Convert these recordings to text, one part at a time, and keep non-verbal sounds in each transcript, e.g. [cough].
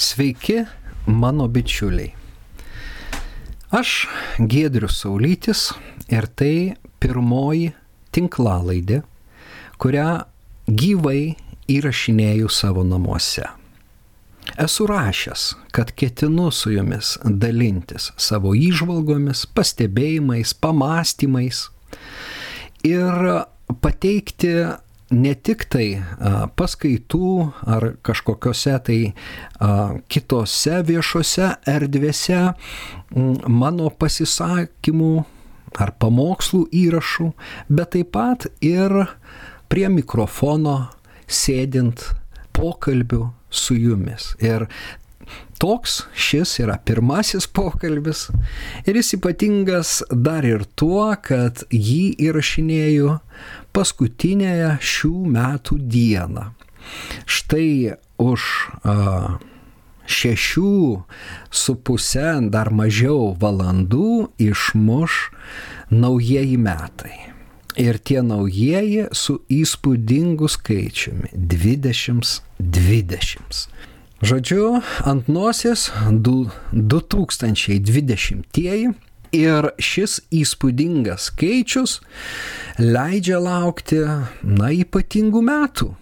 Sveiki, mano bičiuliai. Aš Gedrius Saulytis ir tai pirmoji tinklalaidė, kurią gyvai įrašinėjau savo namuose. Esu rašęs, kad ketinu su jumis dalintis savo įžvalgomis, pastebėjimais, pamastymais ir pateikti ne tik tai paskaitų ar kažkokiose tai kitose viešose erdvėse mano pasisakymų ar pamokslų įrašų, bet taip pat ir prie mikrofono sėdint pokalbių su jumis. Ir toks šis yra pirmasis pokalbis ir jis ypatingas dar ir tuo, kad jį įrašinėjau paskutinėje šių metų dieną. Štai už a, šešių su pusę, dar mažiau valandų išmuš naujieji metai. Ir tie naujieji su įspūdingu skaičiumi - 2020. Žodžiu, ant nosies 2020 ir šis įspūdingas skaičius leidžia laukti, na, ypatingų metų.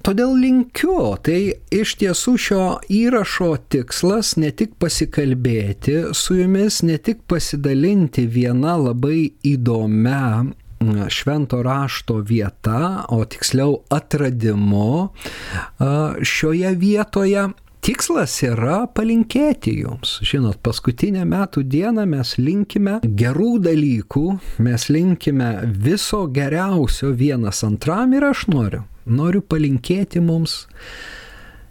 Todėl linkiu, tai iš tiesų šio įrašo tikslas ne tik pasikalbėti su jumis, ne tik pasidalinti vieną labai įdomią švento rašto vieta, o tiksliau atradimu šioje vietoje. Tikslas yra palinkėti jums. Žinot, paskutinę metų dieną mes linkime gerų dalykų, mes linkime viso geriausio vienas antram ir aš noriu. Noriu palinkėti mums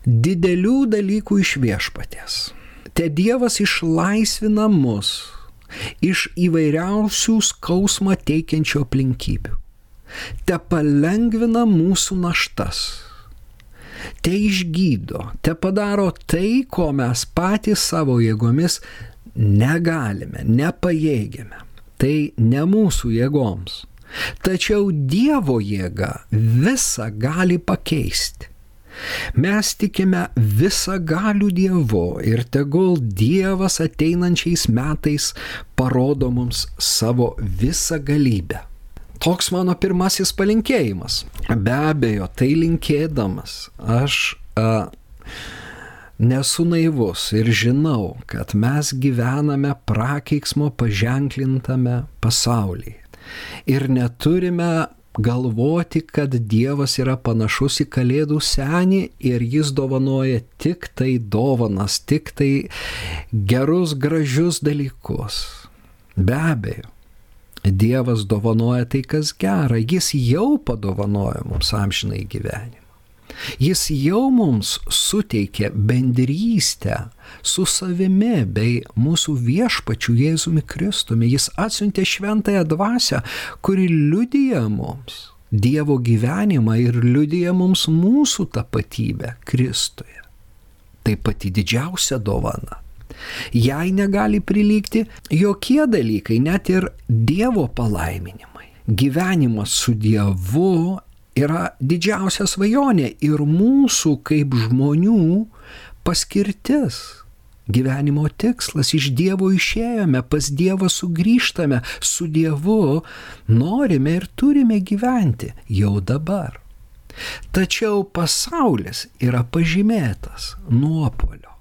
didelių dalykų iš viešpatės. Te Dievas išlaisvina mus iš įvairiausių skausmą teikiančių aplinkybių. Te palengvina mūsų naštas. Te išgydo, te padaro tai, ko mes patys savo jėgomis negalime, nepajėgėme. Tai ne mūsų jėgoms. Tačiau Dievo jėga visą gali pakeisti. Mes tikime visą galių Dievu ir tegul Dievas ateinančiais metais parodo mums savo visą galybę. Toks mano pirmasis palinkėjimas. Be abejo, tai linkėdamas aš a, nesu naivus ir žinau, kad mes gyvename prakeiksmo paženklintame pasaulyje. Ir neturime galvoti, kad Dievas yra panašus į Kalėdų senį ir jis dovanoja tik tai dovanas, tik tai gerus, gražius dalykus. Be abejo, Dievas dovanoja tai, kas gera, jis jau padovanoja mums amžinai gyvenimą. Jis jau mums suteikė bendrystę su savimi bei mūsų viešpačiu Jėzumi Kristumi. Jis atsiuntė šventąją dvasę, kuri liudija mums Dievo gyvenimą ir liudija mums mūsų tapatybę Kristuje. Tai pati didžiausia dovana. Jai negali prilygti jokie dalykai, net ir Dievo palaiminimai. Gyvenimas su Dievu yra didžiausia svajonė ir mūsų kaip žmonių paskirtis. Gyvenimo tikslas iš Dievo išėjome, pas Dievą sugrįžtame, su Dievu norime ir turime gyventi jau dabar. Tačiau pasaulis yra pažymėtas nuopolio.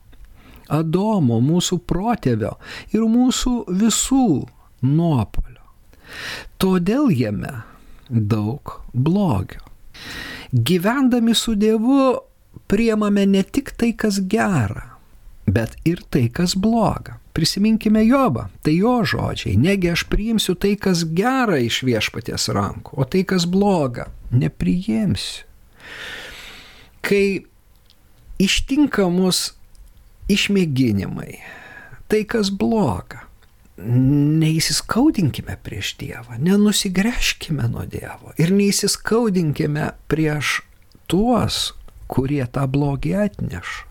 Adomo, mūsų protėvio ir mūsų visų nuopolio. Todėl jame daug blogio. Gyvendami su Dievu priemame ne tik tai, kas gera, bet ir tai, kas bloga. Prisiminkime Jobą, tai jo žodžiai. Negi aš priimsiu tai, kas gera iš viešpaties rankų, o tai, kas bloga, nepriimsiu. Kai ištinka mus išmėginimai, tai, kas bloga, neįsiskaudinkime prieš Dievą, nenusigręžkime nuo Dievo ir neįsiskaudinkime prieš tuos, kurie tą blogį atneša.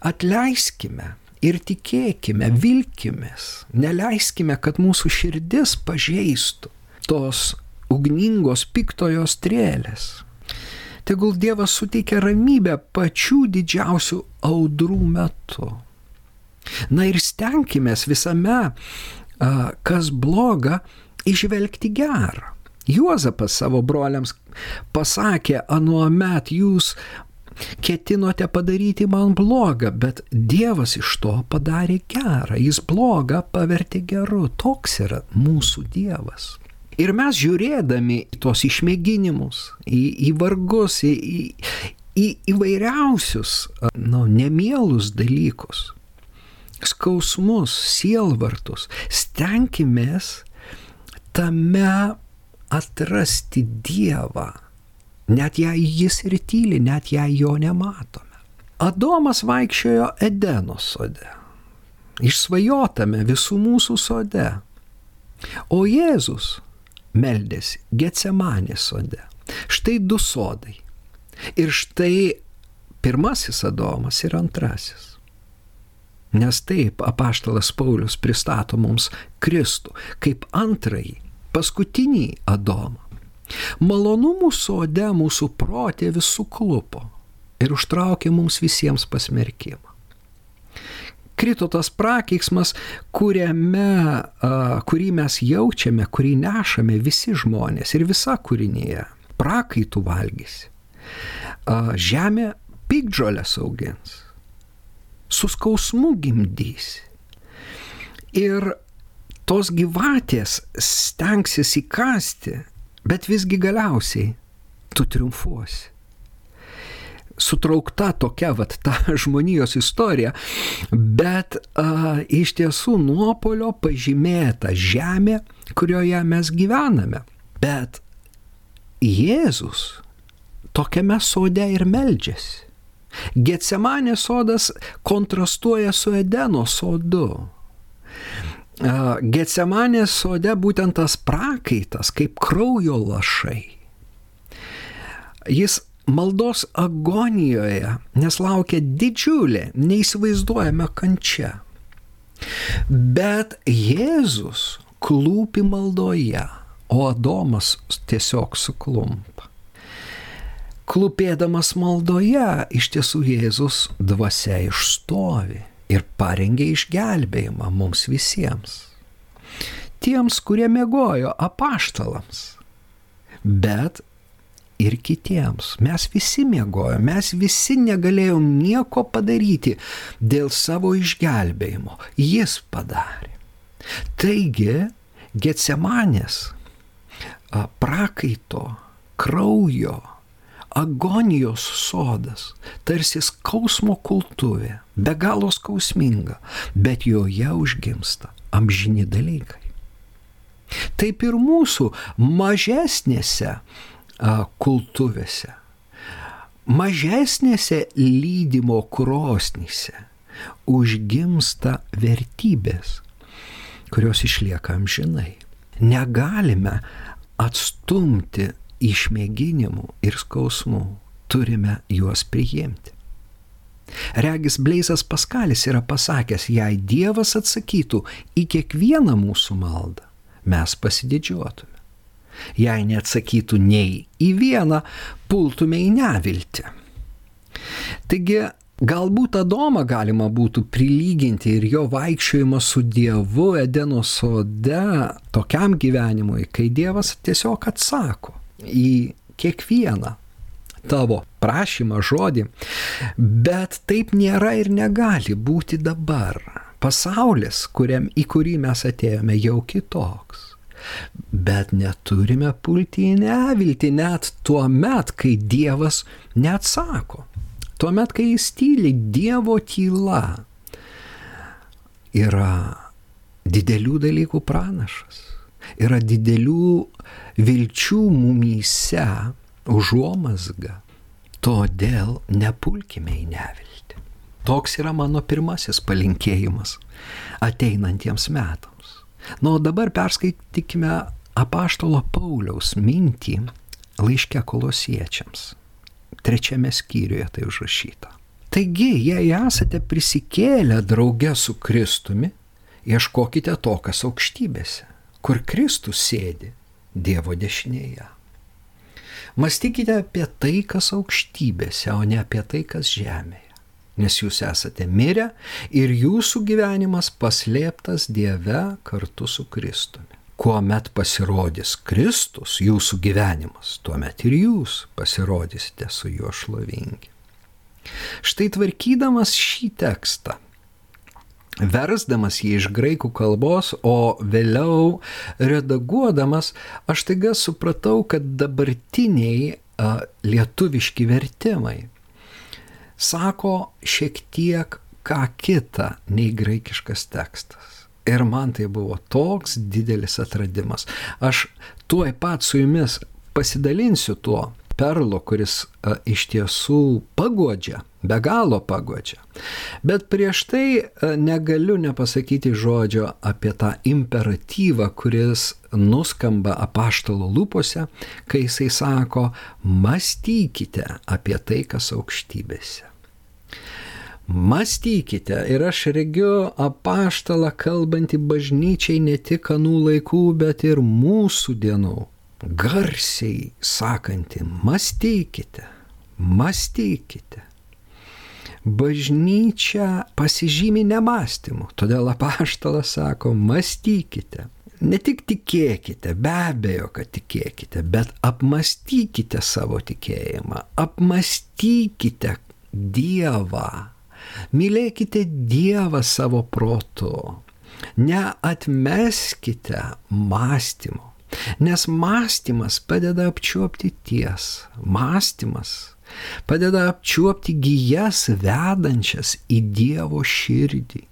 Atleiskime ir tikėkime, vilkimės, neleiskime, kad mūsų širdis pažeistų tos ugningos piktojo strėlės. Tegul Dievas suteikia ramybę pačių didžiausių audrų metu. Na ir stenkime visame, kas bloga, išvelgti gerą. Juozapas savo broliams pasakė, anuomet jūs ketinote padaryti man blogą, bet Dievas iš to padarė gerą, jis blogą pavertė geru, toks yra mūsų Dievas. Ir mes žiūrėdami tos išmėginimus, į, į vargus, į, į, į įvairiausius, nu, nemielus dalykus, skausmus, sielvartus, stenkimės tame atrasti Dievą, net jei jis ir tyli, net jei jo nematome. Adomas vaikščiojo Edeno sode, išsvajotame visų mūsų sode, o Jėzus meldėsi Getsemanės sode. Štai du sodai. Ir štai pirmasis Adomas ir antrasis. Nes taip apaštalas Paulius pristato mums Kristų kaip antrąjį paskutinį Adomą. Malonumų sode mūsų protė visų klupo ir užtraukė mums visiems pasmerkimą. Krito tas prakeiksmas, kuriame, kurį mes jaučiame, kurį nešame visi žmonės ir visa kūrinėje. Prakaitų valgys. Žemė pikdžolės augins. Suskausmų gimdys. Ir tos gyvatės stengsis įkasti, bet visgi galiausiai tu triumfuosi. Sutraukta tokia vat ta [laughs] žmonijos istorija, bet a, iš tiesų nuopolio pažymėta žemė, kurioje mes gyvename. Bet Jėzus tokiame sode ir meldžiasi. Getsemanės sodas kontrastuoja su Edeno sodu. Getsemanės sode būtent tas prakaitas, kaip kraujo lašai. Jis maldos agonijoje, nes laukia didžiulė, neįsivaizduojama kančia. Bet Jėzus klūpi maldoje, o Adomas tiesiog suklumpa. Klūpėdamas maldoje, iš tiesų Jėzus dvasia išstovi ir parengė išgelbėjimą mums visiems. Tiems, kurie mėgojo apaštalams, bet ir kitiems. Mes visi mėgojom, mes visi negalėjom nieko padaryti dėl savo išgelbėjimo. Jis padarė. Taigi, Getsemanės prakaito, kraujo, agonijos sodas, tarsi skausmo kultuvė, be galo skausminga, bet joje užgimsta amžini dalykai. Taip ir mūsų mažesnėse kultuvėse, mažesnėse lydimo krosnyse užgimsta vertybės, kurios išlieka amžinai. Negalime atstumti išmėginimų ir skausmų, turime juos priimti. Regis Bleisas Paskalis yra pasakęs, jei Dievas atsakytų į kiekvieną mūsų maldą, mes pasididžiuotume. Jei neatsakytų nei į vieną, pultume į neviltį. Taigi Galbūt Adomą galima būtų prilyginti ir jo vaikščiojimą su Dievu Edeno sode tokiam gyvenimui, kai Dievas tiesiog atsako į kiekvieną tavo prašymą, žodį, bet taip nėra ir negali būti dabar. Pasaulis, kuriam, į kurį mes atėjome, jau kitoks. Bet neturime pulti į neviltį net tuo met, kai Dievas neatsako. Tuo met, kai jis tyli, Dievo tyla yra didelių dalykų pranašas yra didelių vilčių mumyse užuomasga. Todėl nepulkime į neviltį. Toks yra mano pirmasis palinkėjimas ateinantiems metams. Na, o dabar perskaitykime apaštalo Pauliaus mintį laiške kolosiečiams. Trečiame skyriuje tai užrašyta. Taigi, jei esate prisikėlę drauge su Kristumi, ieškokite to, kas aukštybėse kur Kristus sėdi Dievo dešinėje. Mąstykite apie tai, kas aukštybėse, o ne apie tai, kas žemėje. Nes jūs esate mirę ir jūsų gyvenimas paslėptas Dieve kartu su Kristumi. Kuomet pasirodys Kristus, jūsų gyvenimas, tuomet ir jūs pasirodysite su juo šlovingi. Štai tvarkydamas šį tekstą, versdamas jį iš graikų kalbos, o vėliau redaguodamas, aš taiga supratau, kad dabartiniai a, lietuviški vertimai sako šiek tiek ką kitą nei graikiškas tekstas. Ir man tai buvo toks didelis atradimas. Aš tuoj pat su jumis pasidalinsiu tuo, perlo, kuris a, iš tiesų pagodžia, be galo pagodžia. Bet prieš tai a, negaliu nepasakyti žodžio apie tą imperatyvą, kuris nuskamba apaštalo lūpose, kai jisai sako, mąstykite apie tai, kas aukštybėse. Mąstykite ir aš regiu apaštalą kalbantį bažnyčiai ne tik anų laikų, bet ir mūsų dienų garsiai sakanti, mąstykite, mąstykite. Bažnyčia pasižymi nemastymu, todėl apaštalas sako, mąstykite. Ne tik tikėkite, be abejo, kad tikėkite, bet apmastykite savo tikėjimą, apmastykite Dievą, mylėkite Dievą savo protu, neatmeskite mąstymo Nes mąstymas padeda apčiuopti tiesą. Mąstymas padeda apčiuopti gyjas vedančias į Dievo širdį,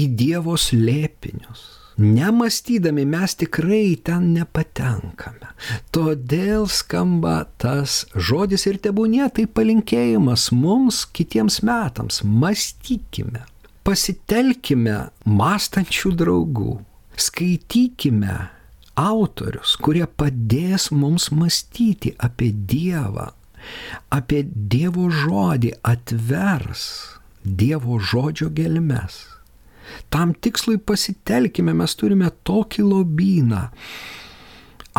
į Dievo slėpinius. Nemastydami mes tikrai ten nepatenkame. Todėl skamba tas žodis ir tebūnė tai palinkėjimas mums kitiems metams. Mąstykime, pasitelkime mąstančių draugų, skaitykime autorius, kurie padės mums mąstyti apie Dievą, apie Dievo žodį, atvers Dievo žodžio gelmes. Tam tikslui pasitelkime, mes turime tokį lobyną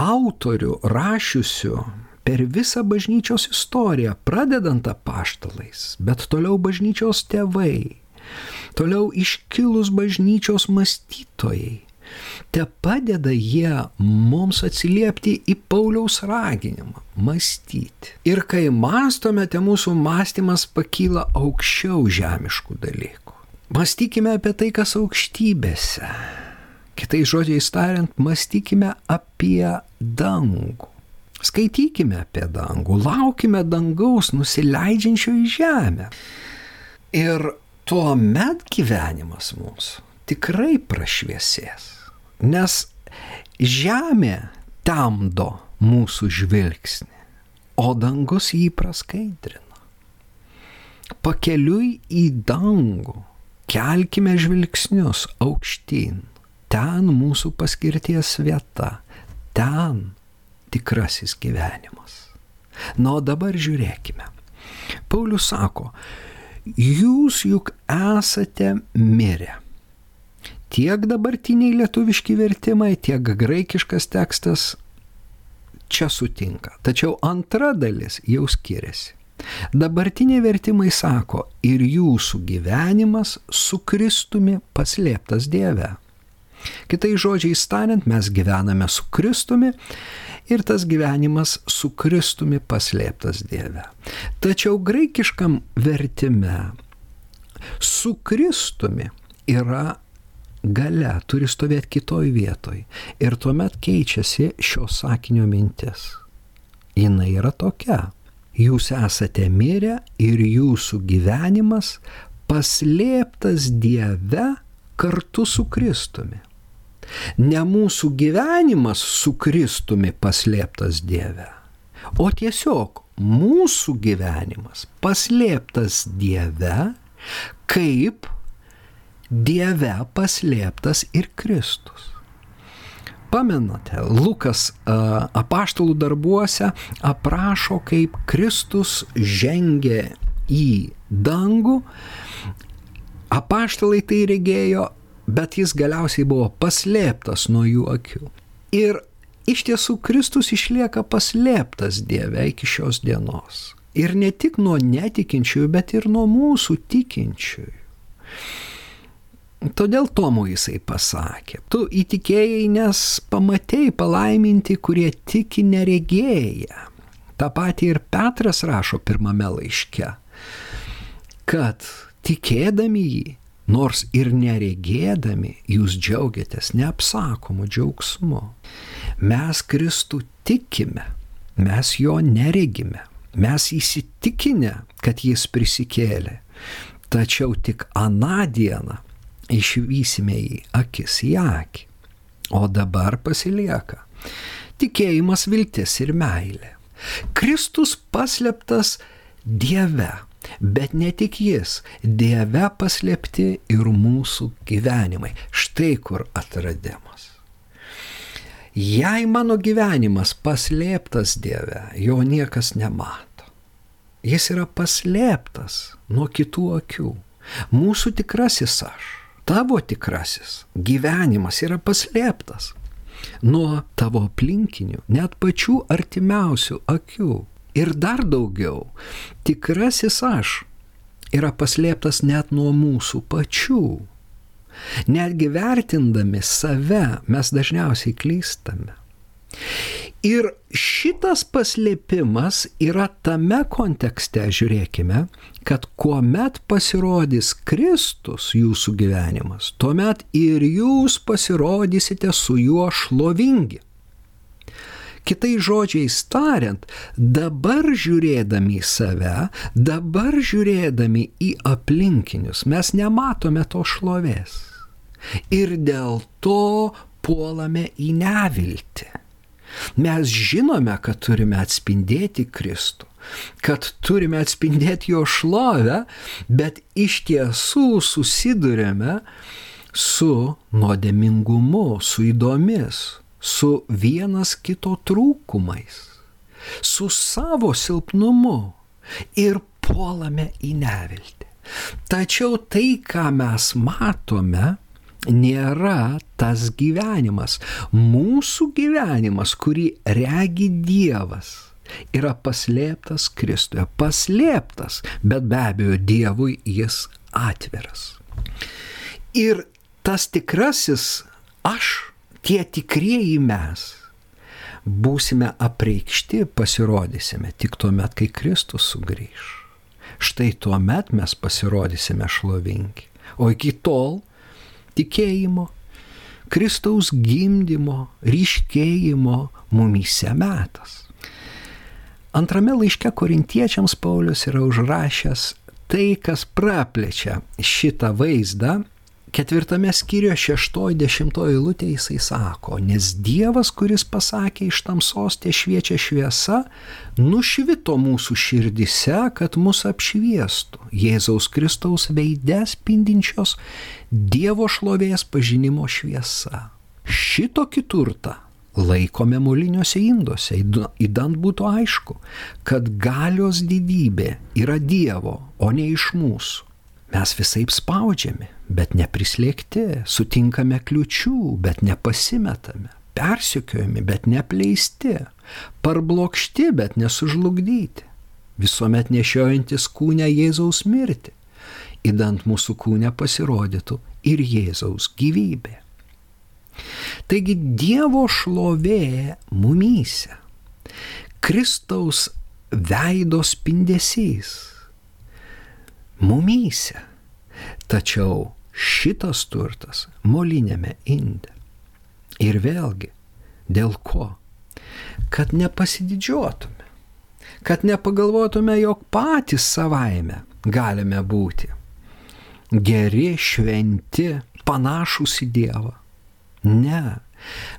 autorių rašiusių per visą bažnyčios istoriją, pradedant apaštalais, bet toliau bažnyčios tėvai, toliau iškilus bažnyčios mąstytojai, te padeda jie mums atsiliepti į Pauliaus raginimą - mąstyti. Ir kai mąstome, te mūsų mąstymas pakyla aukščiau žemiškų dalykų. Mąstykime apie tai, kas aukštybėse. Kitai žodžiais tariant, mąstykime apie dangų. Skaitykime apie dangų, laukime dangaus nusileidžiančio į žemę. Ir tuo met gyvenimas mums tikrai prašviesės. Nes žemė temdo mūsų žvilgsnį, o dangus jį praskaidrina. Pakeliui į dangų kelkime žvilgsnius aukštyn. Ten mūsų paskirties vieta, ten tikrasis gyvenimas. Na, o dabar žiūrėkime. Paulius sako, jūs juk esate mirę tiek dabartiniai lietuviški vertimai, tiek graikiškas tekstas čia sutinka. Tačiau antra dalis jau skiriasi. Dabartiniai vertimai sako, ir jūsų gyvenimas su Kristumi paslėptas Dieve. Kitai žodžiai tariant, mes gyvename su Kristumi ir tas gyvenimas su Kristumi paslėptas Dieve. Tačiau graikiškam vertime su Kristumi yra gale turi stovėti kitoj vietoj. Ir tuomet keičiasi šio sakinio mintis. Jis yra tokia. Jūs esate mirę ir jūsų gyvenimas paslėptas Dieve kartu su Kristumi. Ne mūsų gyvenimas su Kristumi paslėptas Dieve, o tiesiog mūsų gyvenimas paslėptas Dieve kaip Dieve paslėptas ir Kristus. Pamenate, Lukas apaštalų darbuose aprašo, kaip Kristus žengė į dangų. Apaštalai tai regėjo, bet jis galiausiai buvo paslėptas nuo jų akių. Ir Iš tiesų, Kristus išlieka paslėptas Dieve iki šios dienos. Ir ne tik nuo netikinčiųjų, bet ir nuo mūsų tikinčiųjų. Todėl Tomu jisai pasakė, tu įtikėjai, nes pamatėjai palaiminti, kurie tiki neregėję. Ta pati ir Petras rašo pirmame laiške, kad tikėdami jį, nors ir neregėdami, jūs džiaugiatės neapsakomu džiaugsmu. Mes Kristų tikime, mes jo neregime, mes įsitikinę, kad jis prisikėlė, tačiau tik aną dieną išvysime jį akis į akį. O dabar pasilieka tikėjimas, viltis ir meilė. Kristus paslėptas Dieve, bet ne tik jis, Dieve paslėpti ir mūsų gyvenimai. Štai kur atradimas. Jei mano gyvenimas paslėptas Dieve, jo niekas nemato. Jis yra paslėptas nuo kitų akių. Mūsų tikrasis aš tavo tikrasis gyvenimas yra paslėptas nuo tavo aplinkinių, net pačių artimiausių akių. Ir dar daugiau, tikrasis aš yra paslėptas net nuo mūsų pačių. Netgi vertindami save mes dažniausiai klystame. Ir šitas paslėpimas yra tame kontekste, žiūrėkime, kad kuomet pasirodys Kristus jūsų gyvenimas, tuomet ir jūs pasirodysite su juo šlovingi. Kitai žodžiais tariant, dabar žiūrėdami į save, dabar žiūrėdami į aplinkinius, mes nematome to šlovės. Ir dėl to puolame į neviltį. Mes žinome, kad turime atspindėti Kristų, kad turime atspindėti jo šlovę, bet iš tiesų susidurėme su nuodėmingumu, su įdomis, su vienas kito trūkumais, su savo silpnumu ir puolame į neviltį. Tačiau tai, ką mes matome, nėra tas gyvenimas. Mūsų gyvenimas, kurį regi Dievas, yra paslėptas Kristuje. Paslėptas, bet be abejo Dievui jis atviras. Ir tas tikrasis aš, tie tikrieji mes, būsime apreikšti, pasirodysime tik tuo met, kai Kristus sugrįž. Štai tuo met mes pasirodysime šlovingi. O iki tol tikėjimo, Kristaus gimdymo, ryškėjimo mumyse metas. Antrame laiške korintiečiams Paulius yra užrašęs tai, kas praplečia šitą vaizdą Ketvirtame skyriuje šeštoji dešimtoji lūtė jisai sako, nes Dievas, kuris pasakė iš tamsos tie šviečia šviesa, nušvito mūsų širdise, kad mus apšviestų Jėzaus Kristaus veidės spindinčios Dievo šlovės pažinimo šviesa. Šitokį turtą laikome moliniuose induose, įdant būtų aišku, kad galios didybė yra Dievo, o ne iš mūsų. Mes visai spaudžiami, bet neprislėgti, sutinkame kliučių, bet nepasimetame, persikiojami, bet nepleisti, parblokšti, bet nesužlugdyti, visuomet nešiojantis kūnę Jėzaus mirti, įdant mūsų kūnę pasirodytų ir Jėzaus gyvybė. Taigi Dievo šlovė mumyse, Kristaus veido spindesys mumyse. Tačiau šitas turtas molinėme inde. Ir vėlgi, dėl ko? Kad nepasididžiuotume, kad nepagalvotume, jog patys savaime galime būti geri, šventi, panašus į Dievą. Ne.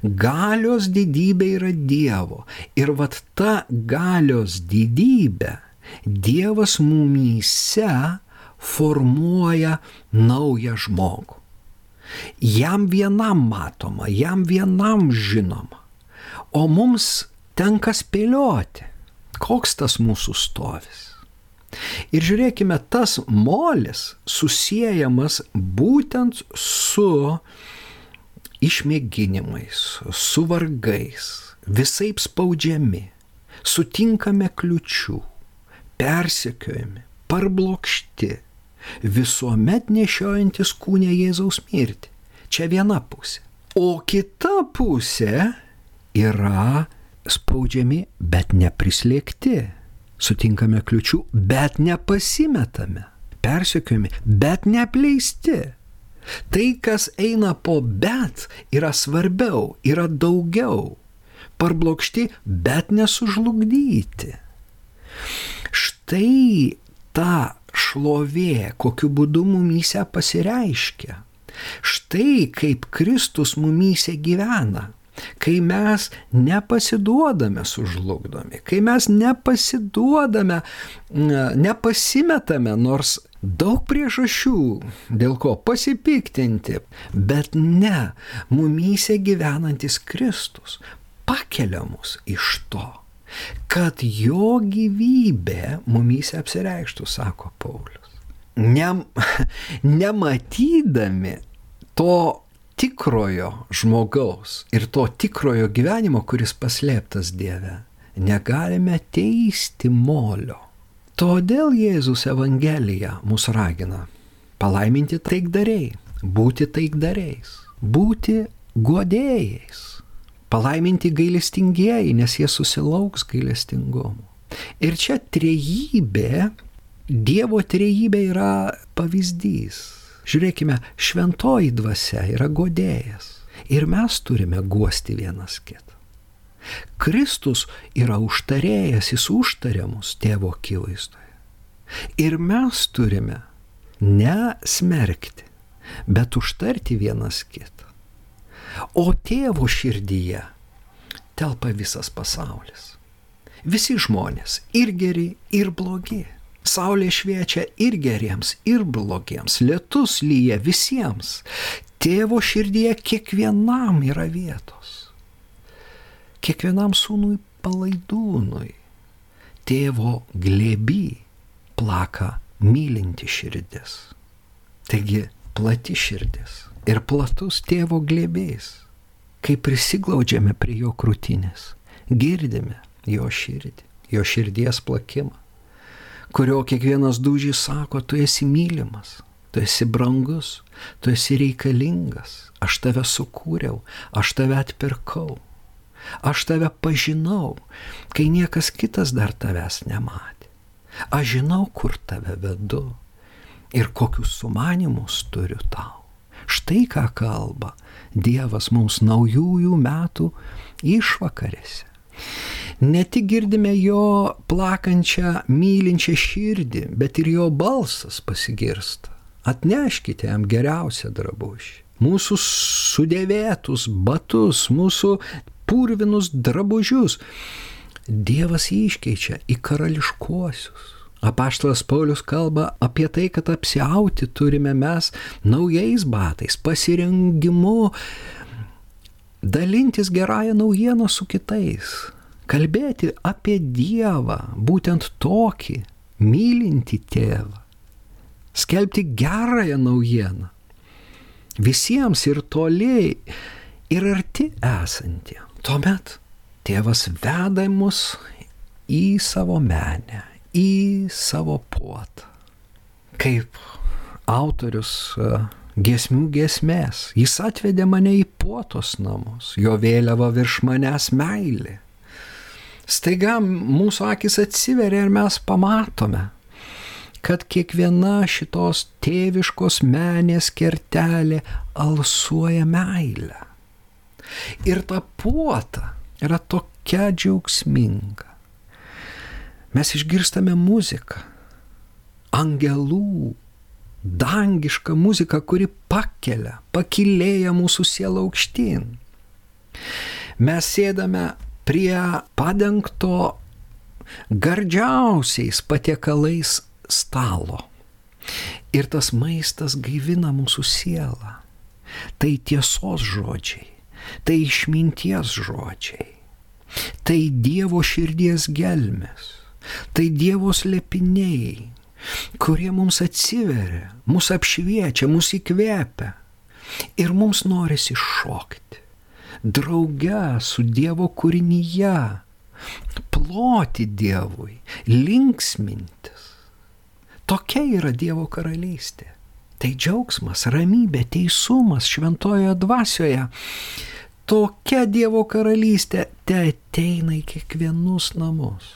Galios didybė yra Dievo. Ir vat ta galios didybė Dievas mumyse formuoja naują žmogų. Jam vienam matoma, jam vienam žinoma. O mums tenka spėlioti, koks tas mūsų stovis. Ir žiūrėkime, tas molis susijęjamas būtent su išmėginimais, su vargais, visai spaudžiami, sutinkame kliučių, persekiojami, parblokšti, visuomet nešiojantis kūnę Jėzaus mirtį. Čia viena pusė. O kita pusė yra spaudžiami, bet neprislėgti. Sutinkame kliučių, bet nepasimetame. Persekiojami, bet neapleisti. Tai, kas eina po bet, yra svarbiau, yra daugiau. Parblokšti, bet nesužlugdyti. Štai ta šlovė, kokiu būdu mumyse pasireiškia. Štai kaip Kristus mumyse gyvena. Kai mes nepasiduodame sužlugdomi, kai mes nepasiduodame, nepasimetame, nors daug priežasčių, dėl ko pasipiktinti, bet ne, mumyse gyvenantis Kristus pakelia mus iš to kad jo gyvybė mumyse apsireikštų, sako Paulius. Ne, [laughs] nematydami to tikrojo žmogaus ir to tikrojo gyvenimo, kuris paslėptas Dieve, negalime teisti molio. Todėl Jėzus Evangelija mus ragina palaiminti taikdariai, būti taikdariais, būti godėjais Palaiminti gailestingieji, nes jie susilauks gailestingumo. Ir čia trejybė, Dievo trejybė yra pavyzdys. Žiūrėkime, šventoji dvasia yra godėjas. Ir mes turime guosti vienas kitą. Kristus yra užtarėjas, jis užtarė mus tėvo akivaizdoje. Ir mes turime ne smerkti, bet užtarti vienas kitą. O tėvo širdyje telpa visas pasaulis. Visi žmonės ir geri, ir blogi. Saulė šviečia ir geriems, ir blogiems. Lietus lyja visiems. Tėvo širdyje kiekvienam yra vietos. Kiekvienam sūnui palaidūnui. Tėvo glėby plaka mylinti širdis. Taigi plati širdis ir platus tėvo glėbės. Kai prisiglaudžiame prie jo krūtinės, girdime jo širdį, jo širdies plakimą, kurio kiekvienas dūžys sako, tu esi mylimas, tu esi brangus, tu esi reikalingas, aš tave sukūriau, aš tave atpirkau, aš tave pažinau, kai niekas kitas dar tavęs nematė. Aš žinau, kur tave vedu ir kokius sumanimus turiu tau. Štai ką kalba Dievas mums naujųjų metų išvakarėse. Ne tik girdime jo plakančią, mylinčią širdį, bet ir jo balsas pasigirsta. Atneškite jam geriausią drabužį. Mūsų sudėvėtus batus, mūsų purvinus drabužius. Dievas iškeičia į karališkuosius Apaštalas Paulius kalba apie tai, kad apsiauti turime mes naujais batais, pasirengimu dalintis gerąją naujieną su kitais, kalbėti apie Dievą, būtent tokį mylintį tėvą, skelbti gerąją naujieną visiems ir toliai, ir arti esantį. Tuomet tėvas veda mus į savo menę, į savo puotą. Kaip autorius e, giesmių giesmės, jis atvedė mane į puotos namus, jo vėliava virš manęs meilė. Staiga mūsų akis atsiveria ir mes pamatome, kad kiekviena šitos tėviškos menės kertelė alsuoja meilę. Ir ta puota yra tokia džiaugsminga mes išgirstame muziką, angelų, dangišką muziką, kuri pakelia, pakilėja mūsų sielą aukštyn. Mes sėdame prie padengto gardžiausiais patiekalais stalo. Ir tas maistas gaivina mūsų sielą. Tai tiesos žodžiai, tai išminties žodžiai, tai Dievo širdies gelmes Tai Dievo slėpiniai, kurie mums atsiveria, mus apšviečia, mus įkvepia. Ir mums norisi šokti. drauge su Dievo kūrinyje, ploti Dievui, linksmintis. Tokia yra Dievo karalystė. Tai džiaugsmas, ramybė, teisumas šventojoje dvasioje. Tokia Dievo karalystė te ateina į kiekvienus namus.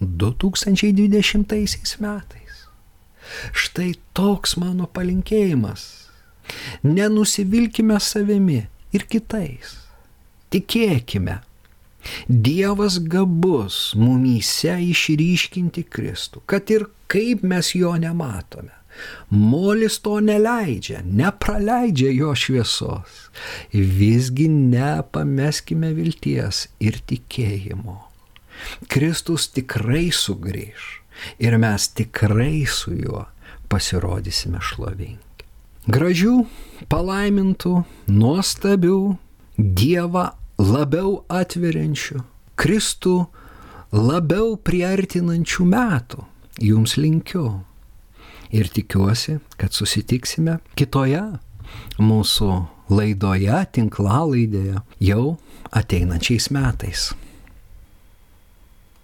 2020 metais. Štai toks mano palinkėjimas. Nenusivilkime savimi ir kitais. Tikėkime. Dievas gabus mumyse išryškinti Kristų, kad ir kaip mes jo nematome. Molis to neleidžia, nepraleidžia jo šviesos. Visgi nepameskime vilties ir tikėjimo. Kristus tikrai sugrįž ir mes tikrai su juo pasirodysime šlovingi. Gražių, palaimintų, nuostabių, Dievą labiau atveriančių, Kristų labiau priartinančių metų jums linkiu. Ir tikiuosi, kad susitiksime kitoje mūsų laidoje, tinklalaidėje jau ateinančiais metais.